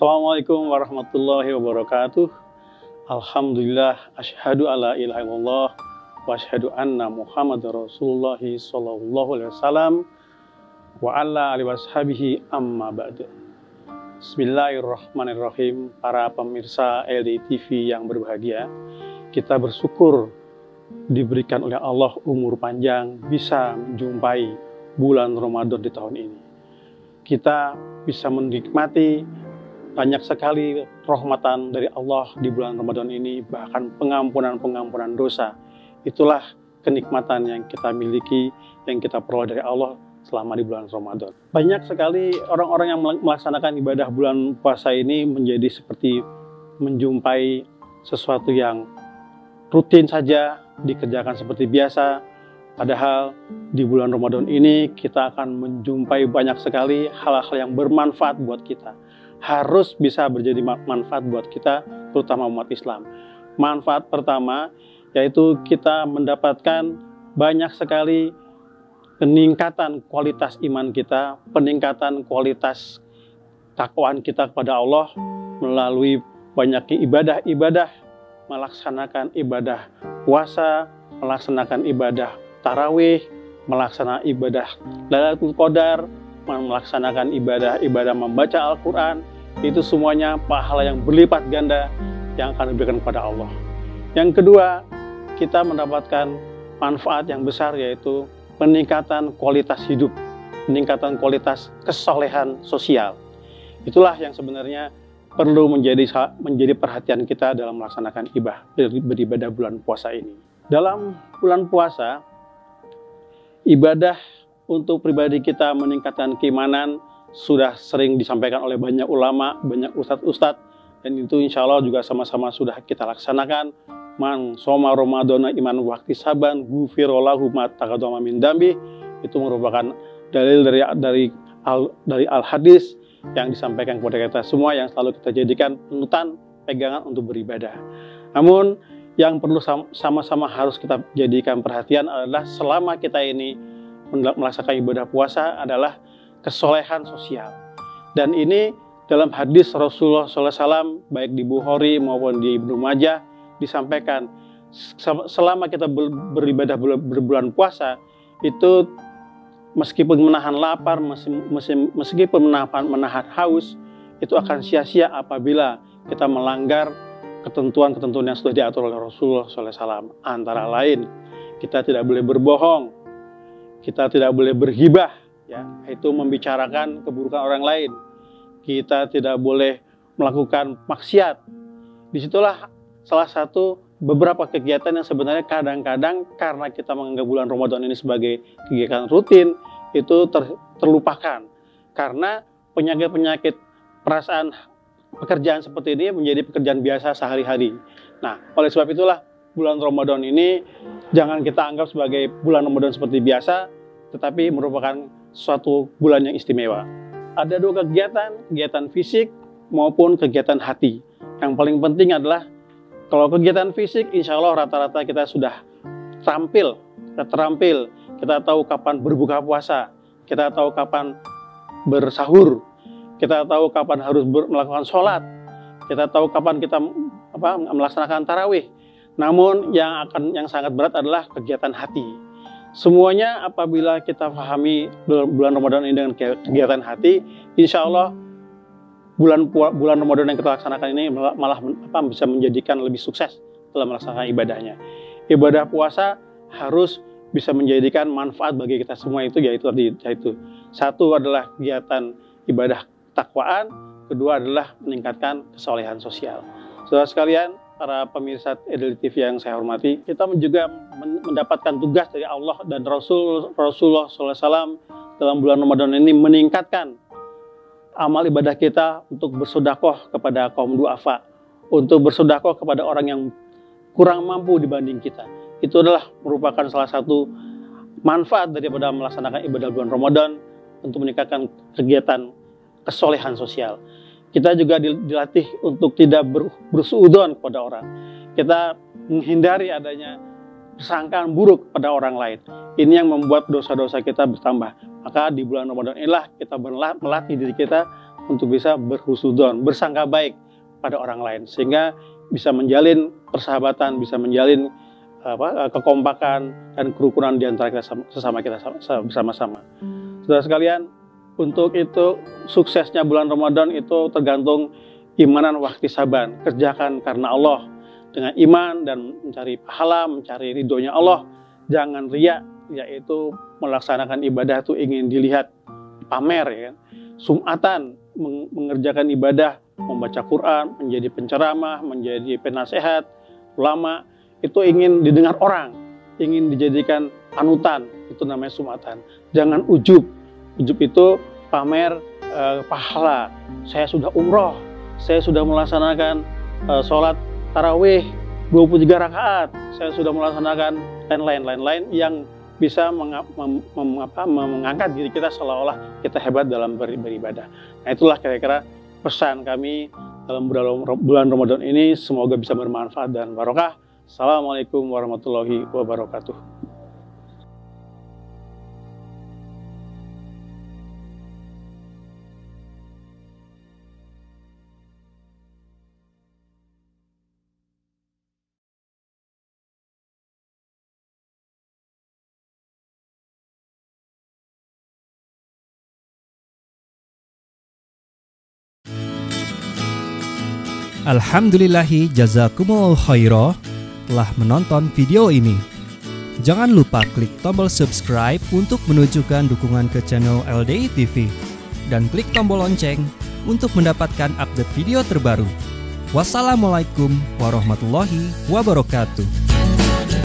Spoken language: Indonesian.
Assalamualaikum warahmatullahi wabarakatuh. Alhamdulillah asyhadu alla ilaha illallah wa asyhadu anna Muhammad Rasulullah sallallahu alaihi wasallam wa ala alihi washabihi amma ba'du. Bismillahirrahmanirrahim. Para pemirsa LD TV yang berbahagia, kita bersyukur diberikan oleh Allah umur panjang bisa menjumpai bulan Ramadan di tahun ini. Kita bisa menikmati banyak sekali rahmatan dari Allah di bulan Ramadan ini, bahkan pengampunan-pengampunan dosa. Itulah kenikmatan yang kita miliki, yang kita peroleh dari Allah selama di bulan Ramadan. Banyak sekali orang-orang yang melaksanakan ibadah bulan puasa ini menjadi seperti menjumpai sesuatu yang rutin saja, dikerjakan seperti biasa, Padahal di bulan Ramadan ini kita akan menjumpai banyak sekali hal-hal yang bermanfaat buat kita harus bisa menjadi manfaat buat kita, terutama umat Islam. Manfaat pertama yaitu kita mendapatkan banyak sekali peningkatan kualitas iman kita, peningkatan kualitas takwaan kita kepada Allah melalui banyak ibadah-ibadah, melaksanakan ibadah puasa, melaksanakan ibadah tarawih, melaksanakan ibadah Lailatul Qadar, melaksanakan ibadah-ibadah membaca Al-Quran, itu semuanya pahala yang berlipat ganda yang akan diberikan kepada Allah. Yang kedua, kita mendapatkan manfaat yang besar yaitu peningkatan kualitas hidup, peningkatan kualitas kesolehan sosial. Itulah yang sebenarnya perlu menjadi menjadi perhatian kita dalam melaksanakan ibadah beribadah bulan puasa ini. Dalam bulan puasa, ibadah untuk pribadi kita meningkatkan keimanan sudah sering disampaikan oleh banyak ulama, banyak ustadz-ustadz, dan itu insya Allah juga sama-sama sudah kita laksanakan. Man soma Ramadana iman waktu saban gufirolahu matakadoma min dambi itu merupakan dalil dari dari al, dari al hadis yang disampaikan kepada kita semua yang selalu kita jadikan penutan pegangan untuk beribadah. Namun yang perlu sama-sama harus kita jadikan perhatian adalah selama kita ini melaksanakan ibadah puasa adalah kesolehan sosial. Dan ini dalam hadis Rasulullah SAW baik di Bukhari maupun di Ibnu Majah disampaikan selama kita beribadah berbulan puasa itu meskipun menahan lapar meskipun menahan, menahan haus itu akan sia-sia apabila kita melanggar ketentuan-ketentuan yang sudah diatur oleh Rasulullah SAW. Antara lain, kita tidak boleh berbohong, kita tidak boleh berhibah, ya, itu membicarakan keburukan orang lain. Kita tidak boleh melakukan maksiat. Di situlah salah satu beberapa kegiatan yang sebenarnya kadang-kadang karena kita menganggap bulan Ramadan ini sebagai kegiatan rutin, itu ter, terlupakan. Karena penyakit-penyakit perasaan pekerjaan seperti ini menjadi pekerjaan biasa sehari-hari. Nah, oleh sebab itulah bulan Ramadan ini jangan kita anggap sebagai bulan Ramadan seperti biasa, tetapi merupakan suatu bulan yang istimewa. Ada dua kegiatan, kegiatan fisik maupun kegiatan hati. Yang paling penting adalah kalau kegiatan fisik, insya Allah rata-rata kita sudah terampil, kita terampil, kita tahu kapan berbuka puasa, kita tahu kapan bersahur, kita tahu kapan harus melakukan sholat, kita tahu kapan kita apa, melaksanakan tarawih, namun yang akan yang sangat berat adalah kegiatan hati. Semuanya apabila kita pahami bulan Ramadan ini dengan kegiatan hati, insya Allah bulan bulan Ramadan yang kita laksanakan ini malah apa, bisa menjadikan lebih sukses dalam melaksanakan ibadahnya. Ibadah puasa harus bisa menjadikan manfaat bagi kita semua itu yaitu yaitu satu adalah kegiatan ibadah takwaan, kedua adalah meningkatkan kesolehan sosial. Saudara sekalian, para pemirsa Edel TV yang saya hormati, kita juga mendapatkan tugas dari Allah dan Rasul Rasulullah SAW dalam bulan Ramadan ini meningkatkan amal ibadah kita untuk bersodakoh kepada kaum duafa, untuk bersodakoh kepada orang yang kurang mampu dibanding kita. Itu adalah merupakan salah satu manfaat daripada melaksanakan ibadah bulan Ramadan untuk meningkatkan kegiatan kesolehan sosial. Kita juga dilatih untuk tidak bersuudon kepada orang. Kita menghindari adanya persangkaan buruk pada orang lain. Ini yang membuat dosa-dosa kita bertambah. Maka di bulan Ramadan inilah kita melatih diri kita untuk bisa berhusudon, bersangka baik pada orang lain sehingga bisa menjalin persahabatan, bisa menjalin apa, kekompakan dan kerukunan di antara kita sesama kita bersama-sama. Saudara sekalian, untuk itu suksesnya bulan Ramadan itu tergantung imanan waktu saban, kerjakan karena Allah dengan iman dan mencari pahala, mencari ridhonya Allah. Jangan riak, yaitu melaksanakan ibadah itu ingin dilihat pamer ya kan. Sumatan mengerjakan ibadah membaca Quran, menjadi penceramah, menjadi penasehat, ulama, itu ingin didengar orang, ingin dijadikan panutan, itu namanya sumatan. Jangan ujub. Ujub itu pamer eh, pahala. Saya sudah umroh, saya sudah melaksanakan eh, sholat tarawih 23 rakaat, saya sudah melaksanakan lain-lain, lain-lain yang bisa mengangkat diri kita seolah-olah kita hebat dalam beribadah. Nah itulah kira-kira pesan kami dalam bulan Ramadan ini semoga bisa bermanfaat dan barokah. Assalamualaikum warahmatullahi wabarakatuh. Alhamdulillahi jazakumul khairah telah menonton video ini. Jangan lupa klik tombol subscribe untuk menunjukkan dukungan ke channel LDI TV dan klik tombol lonceng untuk mendapatkan update video terbaru. Wassalamualaikum warahmatullahi wabarakatuh.